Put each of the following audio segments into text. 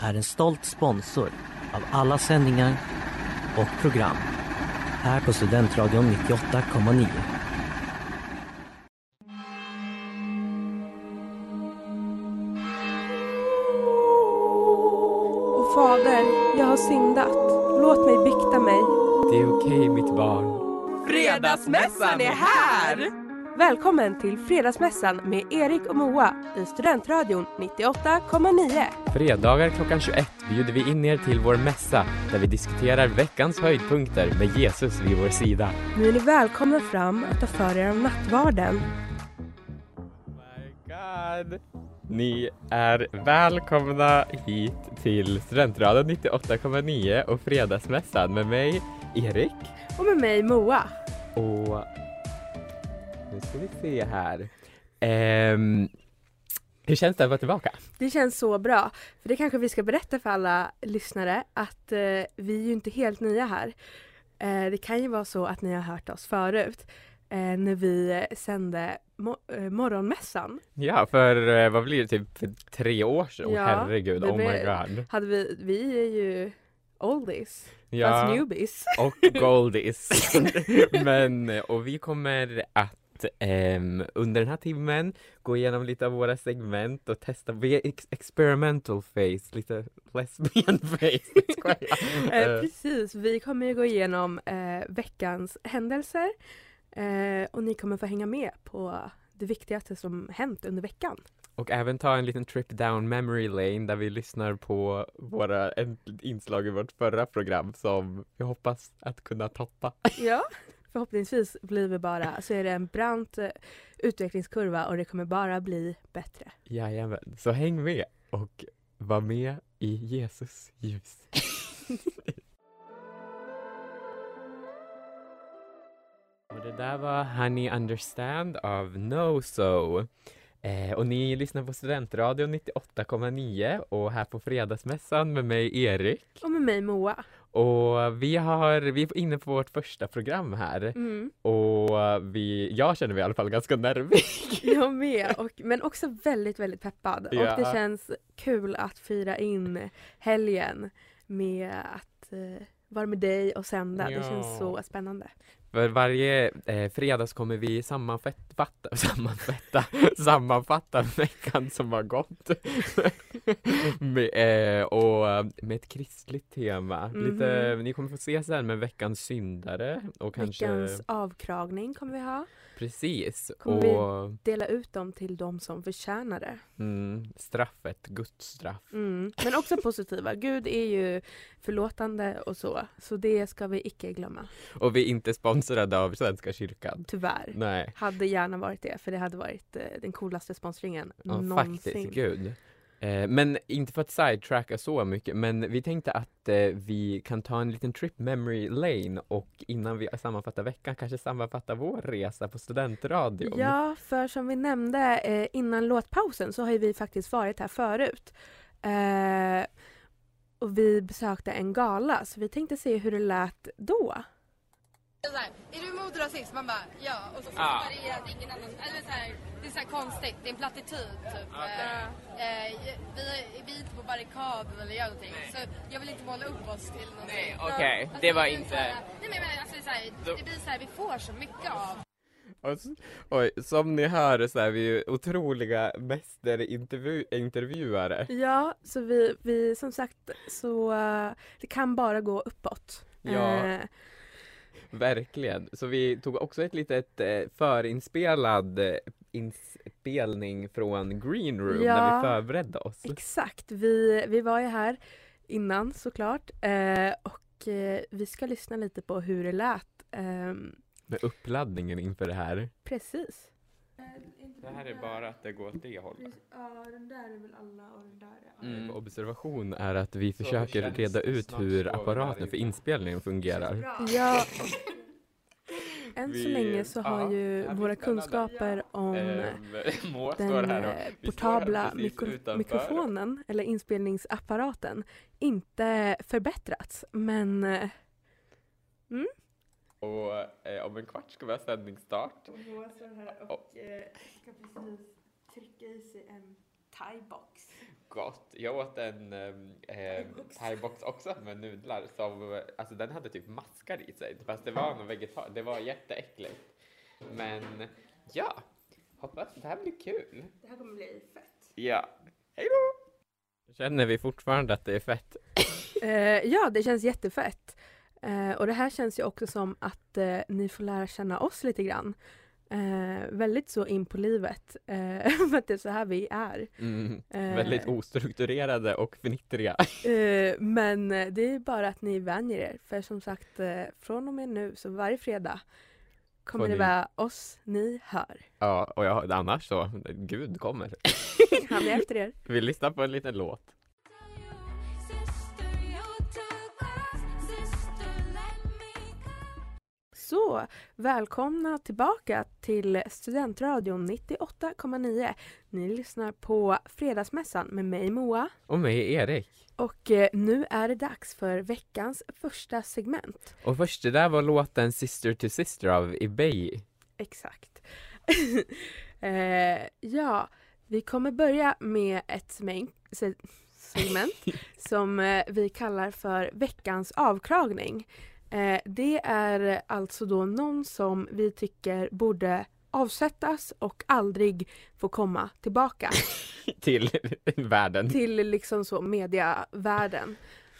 är en stolt sponsor av alla sändningar och program här på Studentradion 98,9. Och fader, jag har syndat. Låt mig bikta mig. Det är okej mitt barn. Fredagsmässan är här! Välkommen till Fredagsmässan med Erik och Moa i Studentradion 98,9. Fredagar klockan 21 bjuder vi in er till vår mässa där vi diskuterar veckans höjdpunkter med Jesus vid vår sida. Nu är ni välkomna fram att ta för er av nattvarden. my god! Ni är välkomna hit till Studentradion 98,9 och Fredagsmässan med mig, Erik. Och med mig Moa. Och nu ska vi se här. Ehm, hur känns det att vara tillbaka? Det känns så bra. För det kanske vi ska berätta för alla lyssnare att eh, vi är ju inte helt nya här. Eh, det kan ju vara så att ni har hört oss förut eh, när vi eh, sände mo- eh, morgonmässan. Ja, för eh, vad blir det, typ för tre år sedan? Ja, herregud, oh my god. Hade vi, vi är ju oldies, fast Ja, newbies. och goldies. Men, och vi kommer att ehm, under den här timmen gå igenom lite av våra segment och testa, ex- experimental face, lite lesbian face. Eh, Eh, precis, vi kommer ju gå igenom eh, veckans händelser eh, och ni kommer få hänga med på det viktigaste som hänt under veckan. Och även ta en liten trip down memory lane där vi lyssnar på våra inslag i vårt förra program som vi hoppas att kunna toppa. Ja, förhoppningsvis blir vi bara, så är det en brant eh, utvecklingskurva och det kommer bara bli bättre. Jajamän, så häng med och var med i Jesus ljus. och det där var Honey Understand av No So. Eh, och ni lyssnar på Studentradion 98,9 och här på Fredagsmässan med mig Erik. Och med mig Moa. Och vi, har, vi är inne på vårt första program här Mm, och vi, jag känner mig i alla fall ganska nervig. jag med, och, men också väldigt, väldigt peppad. Ja. Och det känns kul att fira in helgen med att eh, vara med dig och sända. Det Ja. känns så spännande. För varje eh, fredags kommer vi sammanfatta, sammanfatta, sammanfatta veckan som har gått. med, eh, och med ett kristligt tema. Lite, Mhm. ni kommer få se sen med veckans syndare och kanske Veckans avkragning kommer vi ha. Precis. Kommer vi- och Dela ut dem till de som förtjänar det. mm, straffet, Guds straff. Mm. Men också positiva. Gud är ju förlåtande och så. Så det ska vi icke glömma. Och vi är inte sponsrade av Svenska kyrkan. Tyvärr. Nej, Hade gärna varit det, för det hade varit eh, den coolaste sponsringen ja, någonsin. faktiskt, gud. Eh, men inte för att sidetracka så mycket, men vi tänkte att eh, vi kan ta en liten trip memory lane och innan vi sammanfattar veckan kanske sammanfatta vår resa på studentradion. Ja, för som vi nämnde eh, innan låtpausen så har ju vi faktiskt varit här förut. Eh, och vi besökte en gala, så vi tänkte se hur det lät då. Så här, är du emot rasism? Man bara ja. Och så Ja. svarar det att ingen annan... Eller så här, det är så här konstigt, det är en plattityd typ. Eh, eh, vi, är- vi är inte på barrikaden eller gör någonting. Så jag vill inte måla upp oss till någonting. Nej, okej, det var inte- här, nej men men alltså det, är så här, det blir så här, vi får så mycket av Och, s- oj, som ni hör så är vi ju otroliga mästerintervjuare. Ja, så vi, vi som sagt så eh, det kan bara gå uppåt. Ja. Eh, Verkligen. Så vi tog också ett litet eh, förinspelad eh, inspelning från Green Room Ja. när vi förberedde oss. Exakt, vi, vi var ju här innan såklart eh, och eh, vi ska lyssna lite på hur det lät. ehm, Med uppladdningen inför det här. precis. Det här är bara att det går åt det hållet. Ja, den där är väl alla och den där är Mm. Observation är att vi Så försöker känns reda ut snart hur så apparaten för i- inspelningen fungerar. Ja, än så Vi- länge så har ja, ju här blir våra spännande. kunskaper om Ehm, Moa den här eh, och vi står här portabla precis mikro- utanför. mikrofonen eller inspelningsapparaten inte förbättrats. Men eh, Och eh, om en kvart ska vi ha sändningsstart. Moa står här och eh, ska precis trycka i sig en thaibox. Gott. Jag åt en eh, thaibox också med nudlar som, alltså den hade typ maskar i sig. Fast det var någon vegetar, det var jätteäckligt. Men ja, hoppas det här blir kul. Det här kommer bli fett. Ja, hej då! Känner vi fortfarande att det är fett? Eh, ja, det känns jättefett. Eh, och det här känns ju också som att eh, ni får lära känna oss lite grann. Eh, väldigt så in på livet. Eh, för att det är så här vi är. Mm. Eh, Väldigt ostrukturerade och fnittriga. Eh, men det är bara att ni vänjer er. För som sagt, från och med nu så varje fredag kommer det vara oss ni hör. Ja, och jag, annars så, Gud kommer. Han är efter er. Vi lyssnar på en liten låt. Så, välkomna tillbaka till Studentradion 98,9. Ni lyssnar på Fredagsmässan med mig Moa. Och mig Erik. Och eh, nu är det dags för veckans första segment. Och först, det där var låten Sister to Sister av Ebay. Exakt. eh, ja, vi kommer börja med ett segment som eh, vi kallar för veckans avkragning. Eh, det är alltså då någon som vi tycker borde avsättas och aldrig få komma tillbaka till världen. till liksom så mediavärlden.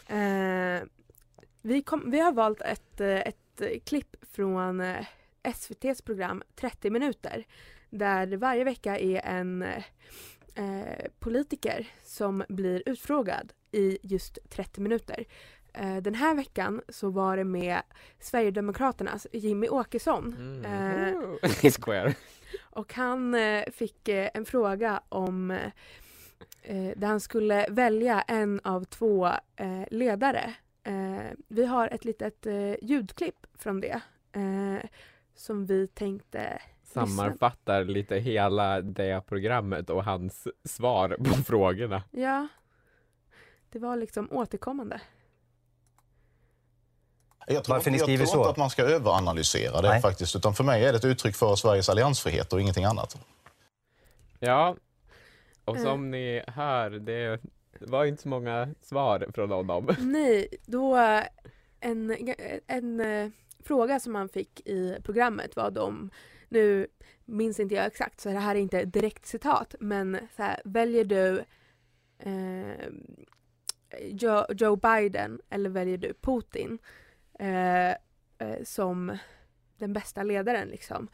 Eh, vi, kom, vi har valt ett, eh, ett klipp från eh, SVTs program 30 minuter där det varje vecka är en eh, politiker som blir utfrågad i just 30 minuter. Eh, den här veckan så var det med Sverigedemokraternas Jimmy Åkesson. Eh, Mm. Square. och han eh, fick eh, en fråga om eh, eh, där han skulle välja en av två eh, ledare. Eh, vi har ett litet eh, ljudklipp från det eh, som vi tänkte Sammanfattar lite hela det programmet och hans svar på frågorna. Ja, det var liksom återkommande. Jag tror, Varför ni jag skriver tror så? inte att man ska överanalysera det Nej. faktiskt. Utan för mig är det ett uttryck för Sveriges alliansfrihet och ingenting annat. Ja, och Eh. som ni hör, det var inte så många svar från honom. Nej, då en, en eh, fråga som man fick i programmet var de, nu minns inte jag exakt så det här är inte direkt citat, men så här, väljer du eh, Joe, Joe Biden eller väljer du Putin eh, eh, som den bästa ledaren liksom?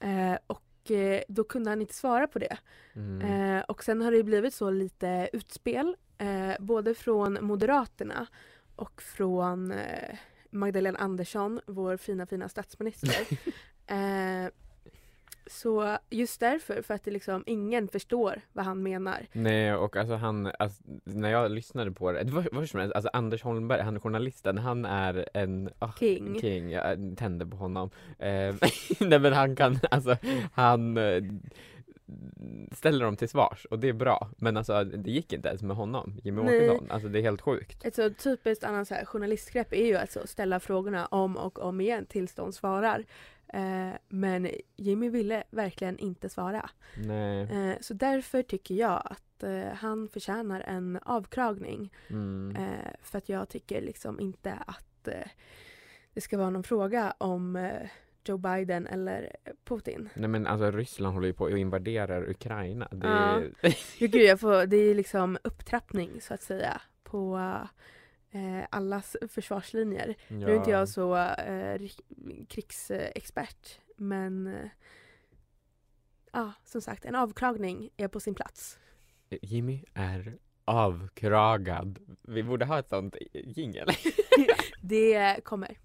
Eh, och eh, då kunde han inte svara på det. Mm. Eh, och sen har det blivit så lite utspel, både från Moderaterna och från Magdalena Andersson, vår fina fina statsminister. så just därför, för att det liksom ingen förstår vad han menar. Nej, och alltså han, alltså, när jag lyssnade på det, det var, var som helst, alltså Anders Holmberg, han är journalisten, han är en ah, King. king, jag tände på honom. Eh, nej men han kan, alltså han eh, ställer dem till svars och det är bra. Men alltså det gick inte ens med honom, Jimmie Nej. Åkesson. Alltså det är helt sjukt. Ett så typiskt här, journalistgrepp är ju att så ställa frågorna om och om igen tills de svarar. Eh, men Jimmy ville verkligen inte svara. Nej. Eh, så därför tycker jag att eh, han förtjänar en avkragning. Mm. Eh, för att jag tycker liksom inte att eh, det ska vara någon fråga om eh, Joe Biden eller Putin. Nej men alltså Ryssland håller ju på och invaderar Ukraina. Det Ja. är, Jo, gud, jag får, det är liksom upptrappning så att säga på eh, allas försvarslinjer. Ja. Nu är inte jag så eh, ri- krigsexpert men ja, som sagt en avklagning är på sin plats. Jimmy är avkragad. Vi borde ha ett sånt jingel. Det kommer.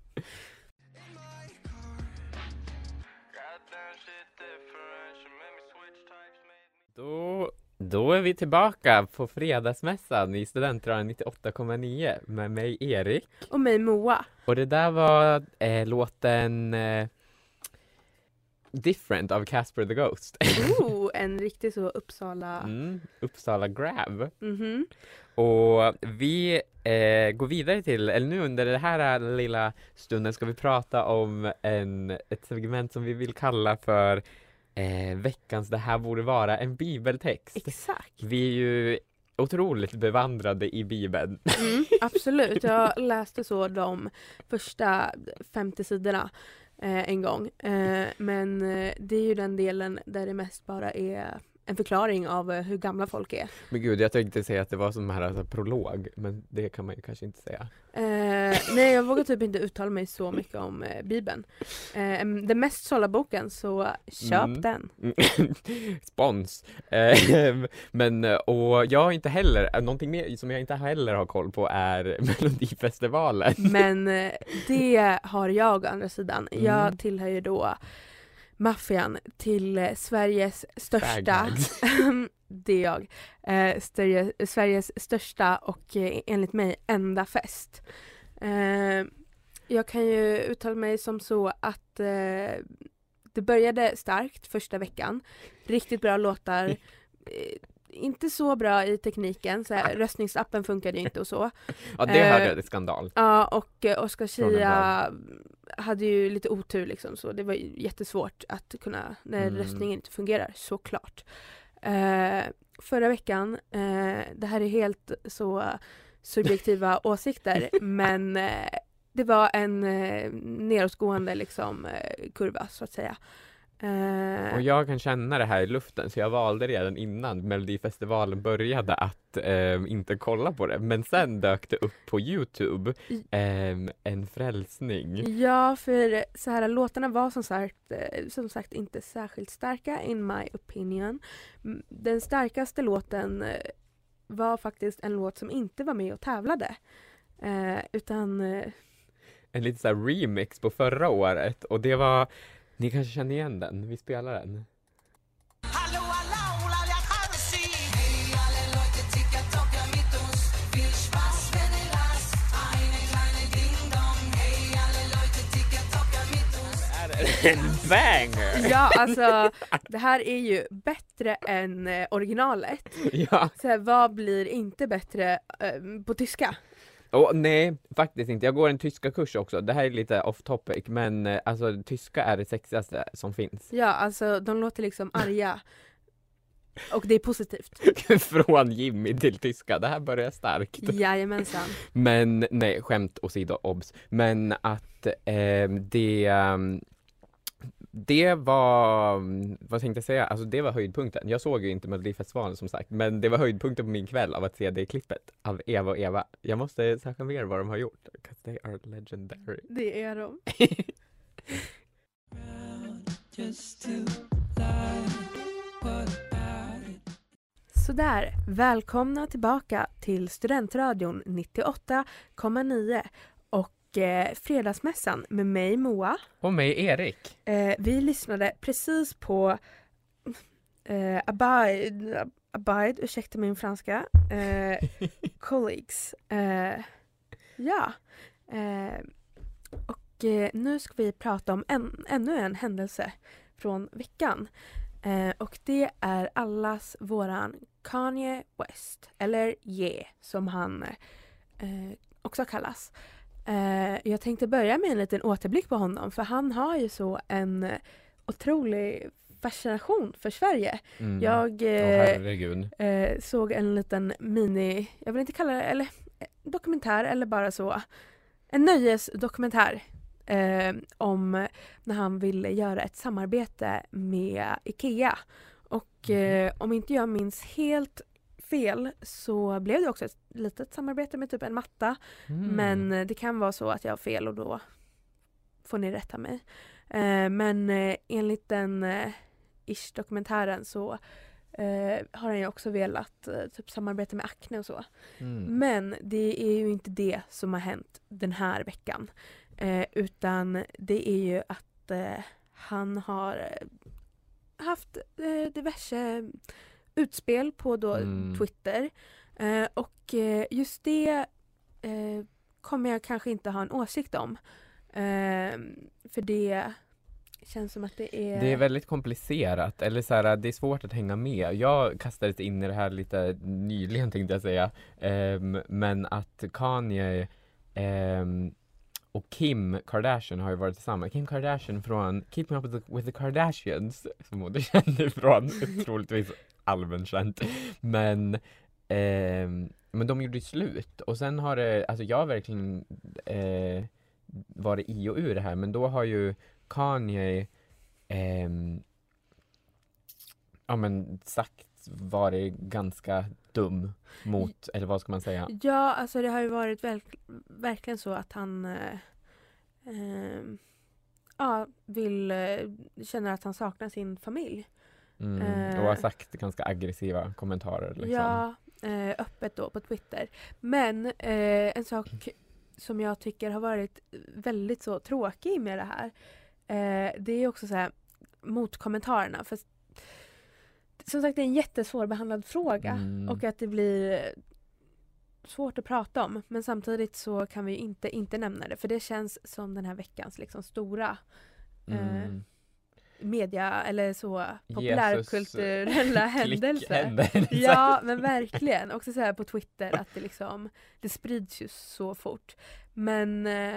Då, då är vi tillbaka på fredagsmässan i Studentradion 98,9 med mig Erik. Och mig Moa. Och det där var eh, låten eh, Different av Casper the Ghost. Oh, en riktig så Uppsala. Mm, Uppsala Grab. Mhm. Och vi eh, går vidare till, eller nu under den här lilla stunden ska vi prata om en, ett segment som vi vill kalla för eh, veckans Det här borde vara en bibeltext. Exakt. Vi är ju otroligt bevandrade i bibeln. Mm, absolut. Jag läste så de första 50 sidorna eh, en gång. Eh, men eh, det är ju den delen där det mest bara är en förklaring av eh, hur gamla folk är. Men gud, jag tänkte säga att det var som här alltså, prolog, men det kan man ju kanske inte säga. Eh, nej, jag vågar typ inte uttala mig så mycket om eh, Bibeln. Eh, den mest sålda boken, så köp Mm. den. Spons. Eh, men, och jag inte heller, eh, någonting mer som jag inte heller har koll på är Melodifestivalen. Men eh, det har jag å andra sidan. Mm. Jag tillhör ju då maffian till eh, Sveriges största, det är jag, eh, större, Sveriges största och eh, enligt mig enda fest. Eh, jag kan ju uttala mig som så att eh, det började starkt första veckan. Riktigt bra låtar. Eh, inte så bra i tekniken, så här, röstningsappen funkade ju inte och så. Ja, det hörde Eh, jag, det är skandal. Ja, och eh, Oscar Schia hade ju lite otur liksom så det var jättesvårt att kunna när Mm. röstningen inte fungerar, såklart. Eh, förra veckan, eh, det här är helt så subjektiva åsikter men eh, det var en eh, nedåtgående liksom, eh, kurva så att säga. Eh, Och jag kan känna det här i luften så jag valde redan innan Melodifestivalen började att eh, inte kolla på det. Men sen dök det upp på Youtube eh, en frälsning. Ja, för så här, låtarna var som sagt, eh, som sagt inte särskilt starka in my opinion. Den starkaste låten eh, var faktiskt en låt som inte var med och tävlade. Eh, utan En liten så remix på förra året och det var ni kanske känner igen den? Vi spelar den. Är det en banger? ja, alltså det här är ju bättre än eh, originalet. Ja. Så här, vad blir inte bättre eh, på tyska? Och, nej, faktiskt inte. Jag går en tyska kurs också. Det här är lite off topic, men eh, alltså tyska är det sexigaste som finns. Ja, alltså de låter liksom arga. Och det är positivt. Från Jimmy till tyska. Det här börjar starkt. Jajamensan. Men nej, skämt åsido, obs. Men att eh, det ehm, det var, vad tänkte jag säga, alltså det var höjdpunkten. Jag såg ju inte Melodifestivalen som sagt, men det var höjdpunkten på min kväll av att se det klippet av Eva och Eva. Jag måste söka mer vad de har gjort, 'cause they are legendary. Det är de. Sådär, välkomna tillbaka till Studentradion 98,9 och eh, Fredagsmässan med mig Moa. Och mig Erik. Eh, vi lyssnade precis på eh, Abide, Abide, ursäkta min franska, eh, Colleagues. Eh, ja. Eh, och eh, nu ska vi prata om en, ännu en händelse från veckan. Och det är allas våran Kanye West, eller Ye som han också kallas. Eh, jag tänkte börja med en liten återblick på honom för han har ju så en eh, otrolig fascination för Sverige. Mm. Jag eh, eh, såg en liten mini, jag vill inte kalla det, eller eh, dokumentär eller bara så, en nöjesdokumentär eh, om när han ville göra ett samarbete med IKEA. Och eh, om inte jag minns helt fel så blev det också ett litet samarbete med typ en matta. Mm. Men eh, det kan vara så att jag har fel och då får ni rätta mig. Eh, men eh, enligt den eh, Ish-dokumentären så eh, har han ju också velat eh, typ samarbeta med Acne och så. Mm. Men det är ju inte det som har hänt den här veckan. Utan det är ju att han har haft diverse utspel på då Mm. Twitter. Eh, och eh, just det eh, kommer jag kanske inte ha en åsikt om. Eh, för det känns som att det är... Det är väldigt komplicerat, eller så här, det är svårt att hänga med. Jag kastades in i det här lite nyligen tänkte jag säga. Ehm, men att Kanye ehm, och Kim Kardashian har ju varit tillsammans. Kim Kardashian från Keeping Up with the, with the Kardashians, som hon är känd ifrån, troligtvis allmänt känt. Men, ehm, men de gjorde slut och sen har det, alltså jag har verkligen eh, varit i och ur det här, men då har ju Kanye ehm, ja men sagt varit ganska dum mot, eller vad ska man säga? Ja, alltså det har ju varit verk, verkligen så att han eh, ehm, ja, vill, eh, känner att han saknar sin familj. Mm, och har sagt ganska aggressiva kommentarer liksom. Ja, eh, öppet då på Twitter. Men eh, en sak som jag tycker har varit väldigt så tråkig med det här. Eh, det är också så här motkommentarerna. För som sagt det är en jättesvårbehandlad fråga Mm. och att det blir svårt att prata om. Men samtidigt så kan vi inte inte nämna det för det känns som den här veckans liksom stora eh, Mm. media eller så populärkulturella händelser. Klickhändelser. Ja men verkligen. Också så här på Twitter att det liksom Det sprids ju så fort. Men eh,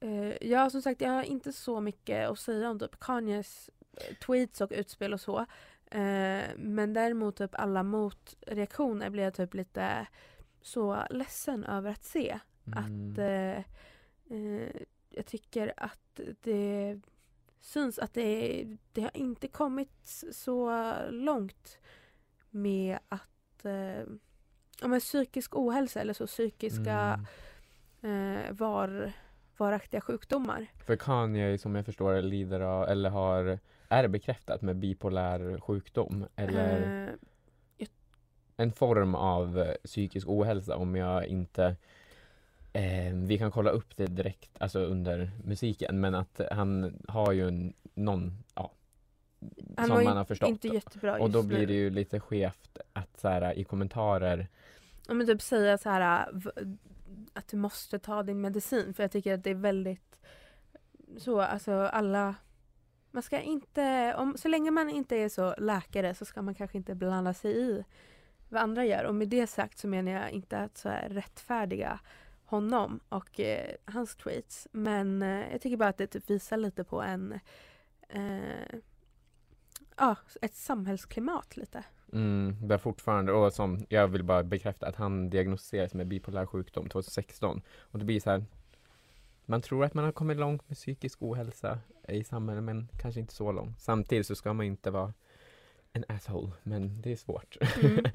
eh, Ja som sagt jag har inte så mycket att säga om typ Kanyes eh, tweets och utspel och så. Eh, men däremot typ alla motreaktioner blir jag typ lite så ledsen över att se. Att Mm. eh, eh, jag tycker att det syns att det, det har inte kommit så långt med att eh, men psykisk ohälsa eller så psykiska Mm. eh, var, varaktiga sjukdomar. För Kanye som jag förstår lider av, eller har, är det bekräftat med bipolär sjukdom? Eller Eh, en form av eh, psykisk ohälsa om jag inte eh, vi kan kolla upp det direkt, alltså under musiken, men att han har ju en, någon, ja, han som man har förstått. inte jättebra och då blir nu. det ju lite skevt att så här, i kommentarer Ja, men typ säga så här att du måste ta din medicin för jag tycker att det är väldigt så, alltså alla man ska inte, om, så länge man inte är så läkare så ska man kanske inte blanda sig i vad andra gör. Och med det sagt så menar jag inte att så här rättfärdiga honom och eh, hans tweets. Men eh, jag tycker bara att det typ visar lite på en eh, ja, ett samhällsklimat lite. Mm, där fortfarande, och som jag vill bara bekräfta att han diagnostiserades med bipolär sjukdom 2016 och det blir så här man tror att man har kommit långt med psykisk ohälsa i samhället men kanske inte så långt. Samtidigt så ska man inte vara en asshole men det är svårt. Mm.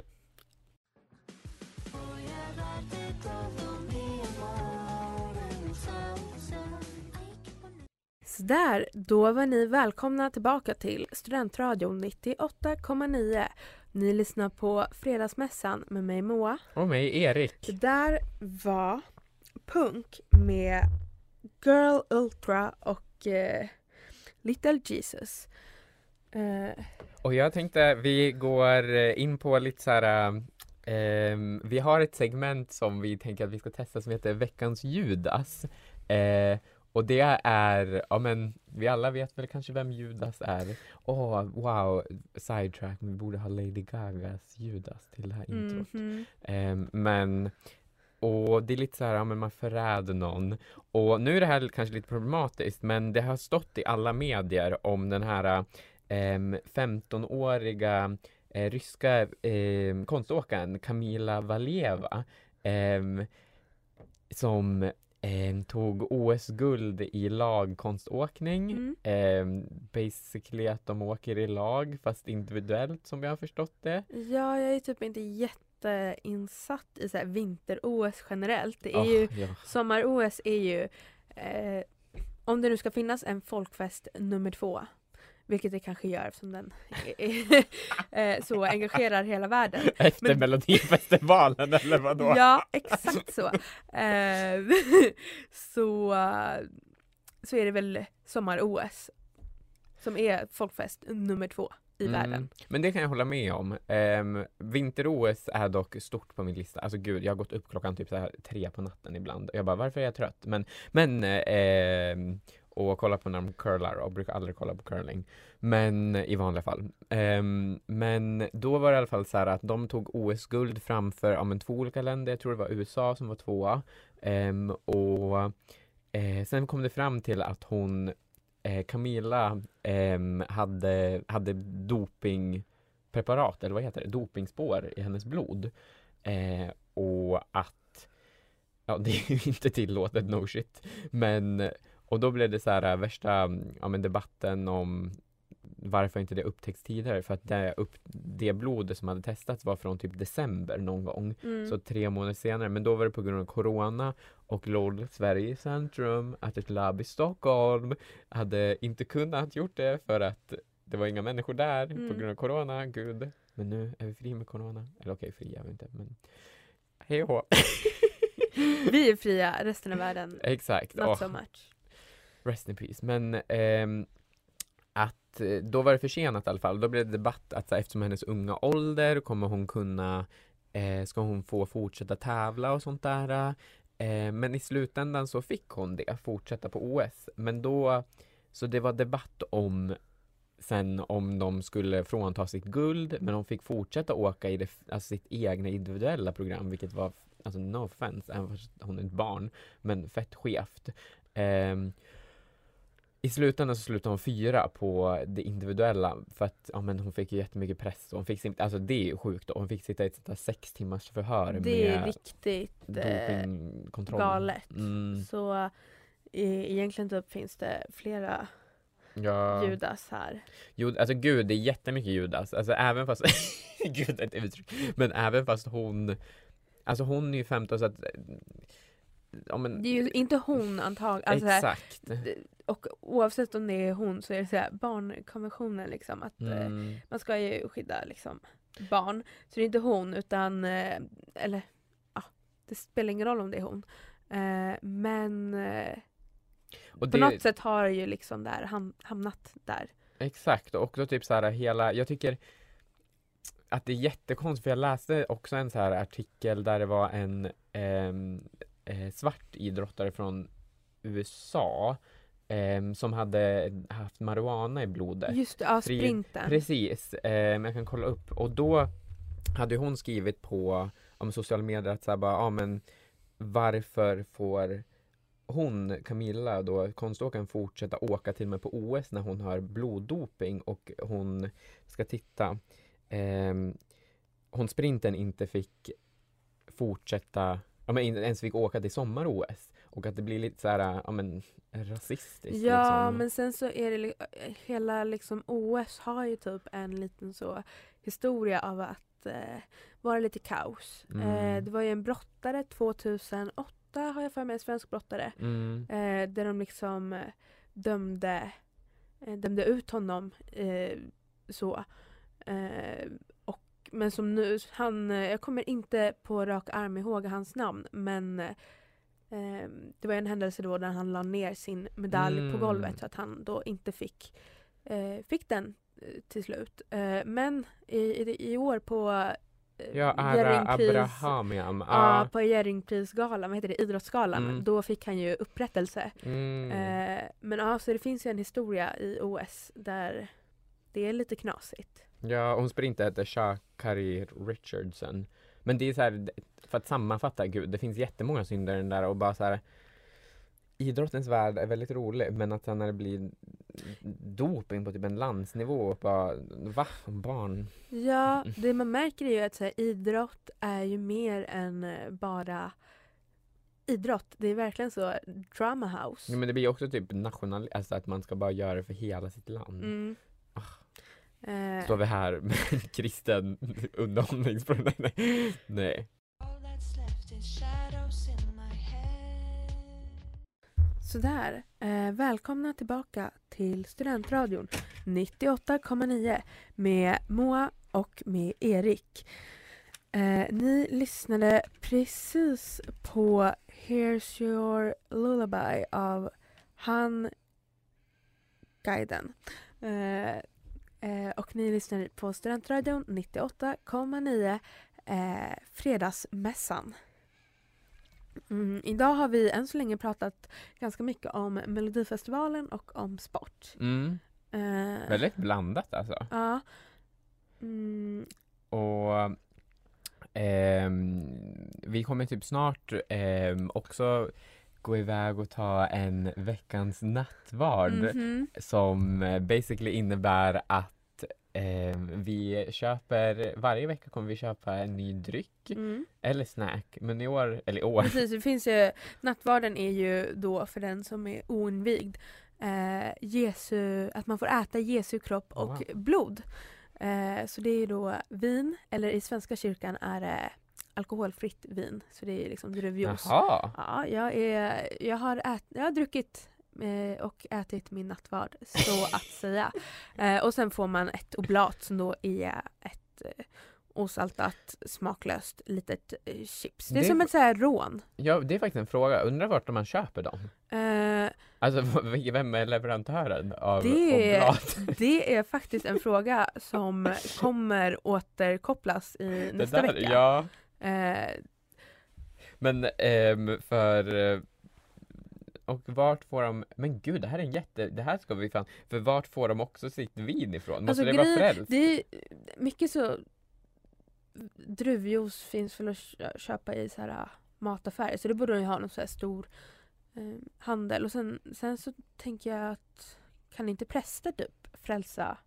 Sådär, då var ni välkomna tillbaka till Studentradion 98,9. Ni lyssnar på Fredagsmässan med mig Moa. Och mig Erik. Det där var Punk med Girl Ultra och eh, Little Jesus. Eh, Och jag tänkte vi går eh, in på lite så här ehm, Vi har ett segment som vi tänker att vi ska testa som heter Veckans Judas. Eh, och det är, ja men vi alla vet väl kanske vem Judas är. Åh, wow, sidetrack, vi borde ha Lady Gagas Judas till det här introt. mhm. Ehm, men och det är lite så här, ja men man förräder någon. Och nu är det här kanske lite problematiskt men det har stått i alla medier om den här ehm, 15-åriga eh, ryska eh, konståkaren Kamila Valieva ehm, som eh, tog OS-guld i lagkonståkning. Mm. Eh, basically att de åker i lag fast individuellt som jag har förstått det. Ja, jag är typ inte jätteinsatt i så vinter-OS generellt. Det är Åh, ju, ja. sommar-OS är ju, eh, om det nu ska finnas en folkfest nummer två, vilket det kanske gör eftersom den eh, så engagerar hela världen. Efter Men- Melodifestivalen eller vadå? Ja, exakt så. Eh, så, så är det väl sommar-OS som är folkfest nummer två i världen. Mm, Men det kan jag hålla med om. Um, Vinter-OS är dock stort på min lista. Alltså gud, jag har gått upp klockan typ så här tre på natten ibland. Jag bara, varför är jag trött? Men, men ehm, och kolla på när de curlar och brukar aldrig kolla på curling. Men i vanliga fall. Ehm, men då var det i alla fall så här att de tog OS-guld framför ja, men två olika länder. Jag tror det var USA som var tvåa. Ehm, och eh, sen kom det fram till att hon eh, Camilla eh, hade, hade dopingpreparat, eller vad heter det, dopingspår i hennes blod. Eh, och att, ja det är ju inte tillåtet, no shit. Men, och då blev det så här eh, värsta ja, men debatten om varför inte det upptäcks tidigare. För att det, upp, det blodet som hade testats var från typ december någon gång. Mm. Så tre månader senare, men då var det på grund av Corona och LOL Sverige Centrum att ett labb i Stockholm hade inte kunnat gjort det för att det var inga människor där Mm. på grund av Corona, gud. Men nu är vi fri med Corona. Eller okej, fri är vi inte, men hej och. Vi är fria, resten av världen Exakt. not Åh, so much. Rest in peace. Men ehm, att eh, då var det försenat i alla fall. Då blev det debatt att så eftersom hennes unga ålder kommer hon kunna, eh, ska hon få fortsätta tävla och sånt där. Eh, men i slutändan så fick hon det, fortsätta på OS. Men då, så det var debatt om sen om de skulle frånta sitt guld, men hon fick fortsätta åka i det, alltså sitt egna individuella program, vilket var, alltså no offense, även fast hon är ett barn, men fett skevt. Ehm, i slutändan så slutade hon fyra på det individuella för att ja, men hon fick ju jättemycket press. Och hon fick, sin- alltså det är ju sjukt. Och hon fick sitta i ett sånt där sex timmars förhör Det är med riktigt eh, dopingkontroll. galet. Mm, Så eh, egentligen typ finns det flera ja. Judas här. Jo, alltså gud, det är jättemycket Judas. Alltså även fast, gud det är ett uttryck. Men även fast hon, alltså hon är ju 15 så att, ja men Det är ju inte hon antagligen. Alltså, här, exakt. Och oavsett om det är hon så är det så här, barnkonventionen liksom. Att eh, Mm. man ska ju skydda liksom barn. Så det är inte hon utan, eh, eller ja, det spelar ingen roll om det är hon. Eh, men eh, Och på det, något sätt har det ju liksom där ham- hamnat där. Exakt, och då typ så här hela, jag tycker att det är jättekonstigt för jag läste också en så här artikel där det var en ehm, eh, svart idrottare från USA ehm, som hade haft marijuana i blodet. Just det, ja, sprinten. Precis, ehm, jag kan kolla upp och då hade hon skrivit på om sociala medier att så här bara, ja men varför får hon, Camilla då, konståkaren, fortsätta åka till och med på OS när hon har bloddoping och hon ska titta ehm, hon sprinten inte fick fortsätta, ja men ens fick åka till sommar-OS och att det blir lite så här, ja men rasistiskt Ja, liksom. men sen så är det li- hela liksom OS har ju typ en liten så historia av att eh, vara lite kaos. Mm. Eh, det var ju en brottare 2008 har jag för mig, en svensk brottare. Mm. Eh, där de liksom eh, dömde, eh, dömde ut honom eh, så. Eh, och, men som nu, han, eh, jag kommer inte på rak arm ihåg hans namn men eh, det var en händelse då där han la ner sin medalj på Mm. golvet så att han då inte fick, eh, fick den eh, till slut. Eh, men i, i, i år på eh, Ja, Ara Abrahamian. Ja, Ah, på Jerringprisgalan, vad heter det, Idrottsgalan. Mm. Då fick han ju upprättelse. mm. Eh, men ja, så det finns ju en historia i OS där det är lite knasigt. Ja, hon sprinter heter Shakari Richardson. Men det är så här, för att sammanfatta, gud, det finns jättemånga synder i den där och bara så här Idrottens värld är väldigt rolig men att sen när det blir doping på typ en landsnivå bara, va? Barn? Ja, det man märker är ju att så här, idrott är ju mer än eh, bara idrott. Det är verkligen så drama house. Ja, men det blir också typ national, alltså att man ska bara göra det för hela sitt land. Mm. Eh, Står vi här med en kristen underhållningsprogram? Nej. Sådär, eh, välkomna tillbaka till Studentradion 98,9 med Moa och med Erik. Eh, ni lyssnade precis på Here's your lullaby av Han Guiden. Eh, eh, och ni lyssnar på Studentradion 98,9 eh, Fredagsmässan. Mm, idag har vi än så länge pratat ganska mycket om Melodifestivalen och om sport. Mm. Eh, Väldigt blandat alltså. Ja. Mm, Och ehm, vi kommer typ snart ehm, också gå iväg och ta en veckans nattvard mhm. som eh, basically innebär att ehm, vi köper, varje vecka kommer vi köpa en ny dryck Mm. eller snack. Men i år, eller i år, Precis, det finns ju, nattvarden är ju då för den som är oinvigd. Eh, Jesu, att man får äta Jesu kropp och Wow. blod. Eh, så det är då vin, eller i Svenska kyrkan är det alkoholfritt vin. Så det är liksom druvjuice. jaha. Ja, jag, är, jag, har ät, jag har druckit eh, och ätit min nattvard, så att säga. Eh, och sen får man ett oblat som då är ett eh, osaltat, smaklöst litet eh, chips. Det är Det- som ett så här rån. Ja, det är faktiskt en fråga. Undrar vart man köper dem? Eh, Alltså vem är leverantören av Det är- oblat? det är faktiskt en fråga som kommer återkopplas i nästa där, vecka. Ja, Eh, men ehm, för och vart får de, men gud det här är en jätte, det här ska vi fan, för vart får de också sitt vin ifrån? Måste Alltså, det vara grejen- frälst? det är mycket så druvjuice finns väl att kö- köpa i så här äh, mataffärer så det borde de ju ha någon så här stor eh, handel och sen, sen så tänker jag att kan inte präster typ frälsa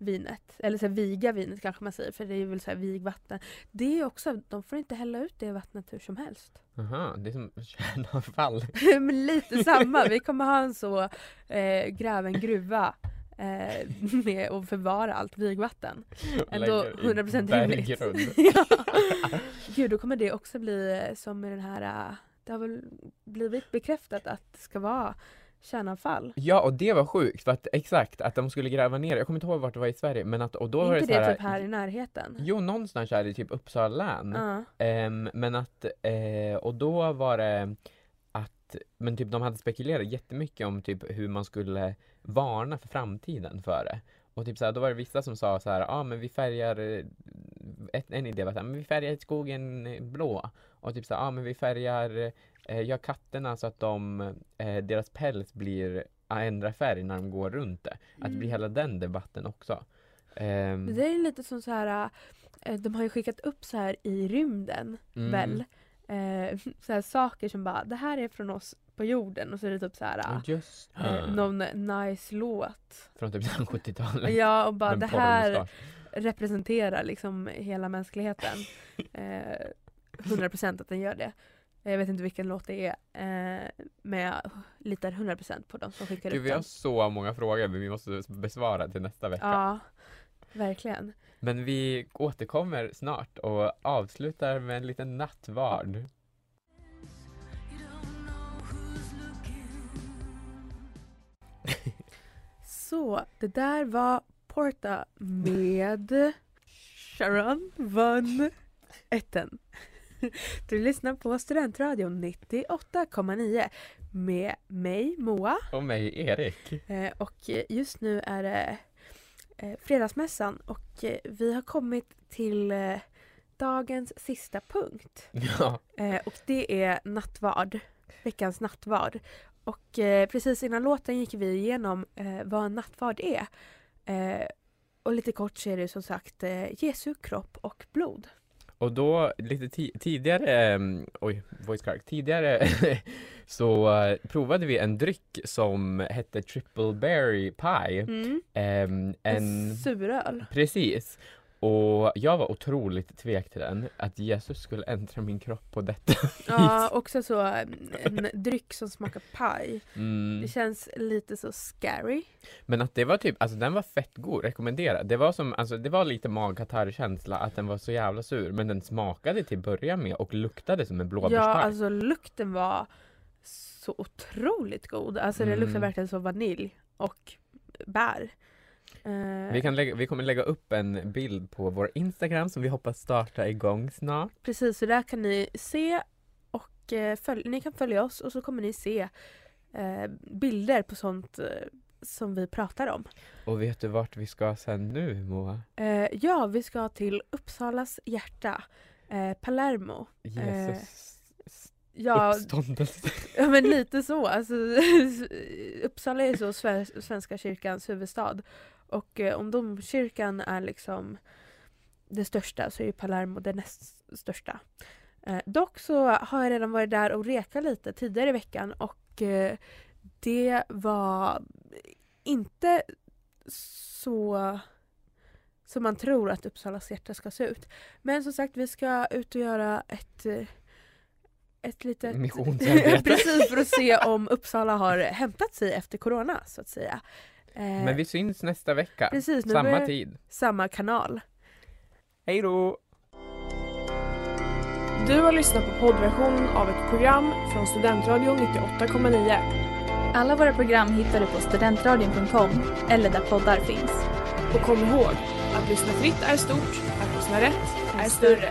vinet eller så här, viga vinet kanske man säger för det är väl så här vigvatten. Det är också, de får inte hälla ut det vattnet hur som helst. Aha, det är som kärnavfall. Men lite samma, vi kommer ha en så eh, gräva en gruva eh, med att förvara allt vigvatten. Ändå Lägger i 100% rimligt. ja. Gud, då kommer det också bli som med den här, eh, det har väl blivit bekräftat att det ska vara kärnavfall. Ja, och det var sjukt för att exakt att de skulle gräva ner, jag kommer inte ihåg vart det var i Sverige, men att och då var inte det det, så här, typ här i närheten? Jo, någonstans här i typ Uppsala län. Ja. Ehm, men att, eh, och då var det att, men typ de hade spekulerat jättemycket om typ hur man skulle varna för framtiden för det. Och typ så här, då var det vissa som sa så här, ja ah, men vi färgar, eh, ett, en idé var så här, men vi färgar skogen blå. Och typ så här, ja ah, men vi färgar, eh, gör katterna så att de, eh, deras päls blir, ändrar färg när de går runt det. Att det blir hela den debatten också. Men Det är lite som så här, eh, de har ju skickat upp så här i rymden mm. väl, eh, så här saker som bara, det här är från oss på jorden och så är det typ så här Ja, Just eh, någon nice låt. Från typ 70-talet. Ja och bara det här representerar liksom hela mänskligheten. Eh, 100% att den gör det. Jag vet inte vilken låt det är eh, men jag litar 100% på de som skickar Gud, ut vi har den. så många frågor men vi måste besvara till nästa vecka. Ja, verkligen. Men vi återkommer snart och avslutar med en liten nattvard. Så, det där var Porta med Sharon Van Etten. Du lyssnar på Studentradion 98,9 med mig Moa Och mig Erik. eh, och just nu är det eh, Fredagsmässan och eh, vi har kommit till dagens sista punkt. Ja, och det är nattvard. Veckans nattvard. Och precis innan låten gick vi igenom vad en nattvard är. Och lite kort så är det som sagt Jesu kropp och blod. Och då lite ti- tidigare, um, oj, voice crack, tidigare så eh, provade vi en dryck som hette Triple Berry Pie. Mm. En en, suröl. precis. Och jag var otroligt tvek till den, att Jesus skulle äntra min kropp på detta Ja, också så en dryck som smakar paj. mm. Det känns lite så scary. Men att det var typ, alltså den var fett god, rekommenderad. Det var som, alltså det var lite magkatarrkänsla att den var så jävla sur, men den smakade till början med och luktade som en Ja, blåbärspaj. alltså lukten var så otroligt god. Alltså det Mm. luktar verkligen som vanilj och bär. Eh, Vi, kan lägga, vi kommer lägga upp en bild på vår Instagram som vi hoppas starta igång snart. Precis, så där kan ni se och eh, följ, ni kan följa oss och så kommer ni se eh, bilder på sånt eh, som vi pratar om. Och vet du vart vi ska sen nu Moa? Eh, ja, vi ska till Uppsalas hjärta, Palermo. Jesus Ja, ja, men lite så. Alltså, Uppsala är så Sve- Svenska kyrkans huvudstad. Och eh, om domkyrkan är liksom det största så är ju Palermo det näst största. Eh, dock så har jag redan varit där och rekat lite tidigare i veckan och eh, det var inte så som man tror att Uppsalas hjärta ska se ut. Men som sagt, vi ska ut och göra ett eh, ett litet... Missionsarbete. Precis, för att se om Uppsala har hämtat sig efter corona så att säga. Eh, Men vi syns nästa vecka, precis, nu samma tid. Samma kanal. Hej då! Du har lyssnat på poddversion av ett program från Studentradion 98,9. Alla våra program hittar du på studentradion.com eller där poddar finns. Och kom ihåg, att lyssna fritt är stort, att lyssna rätt är större.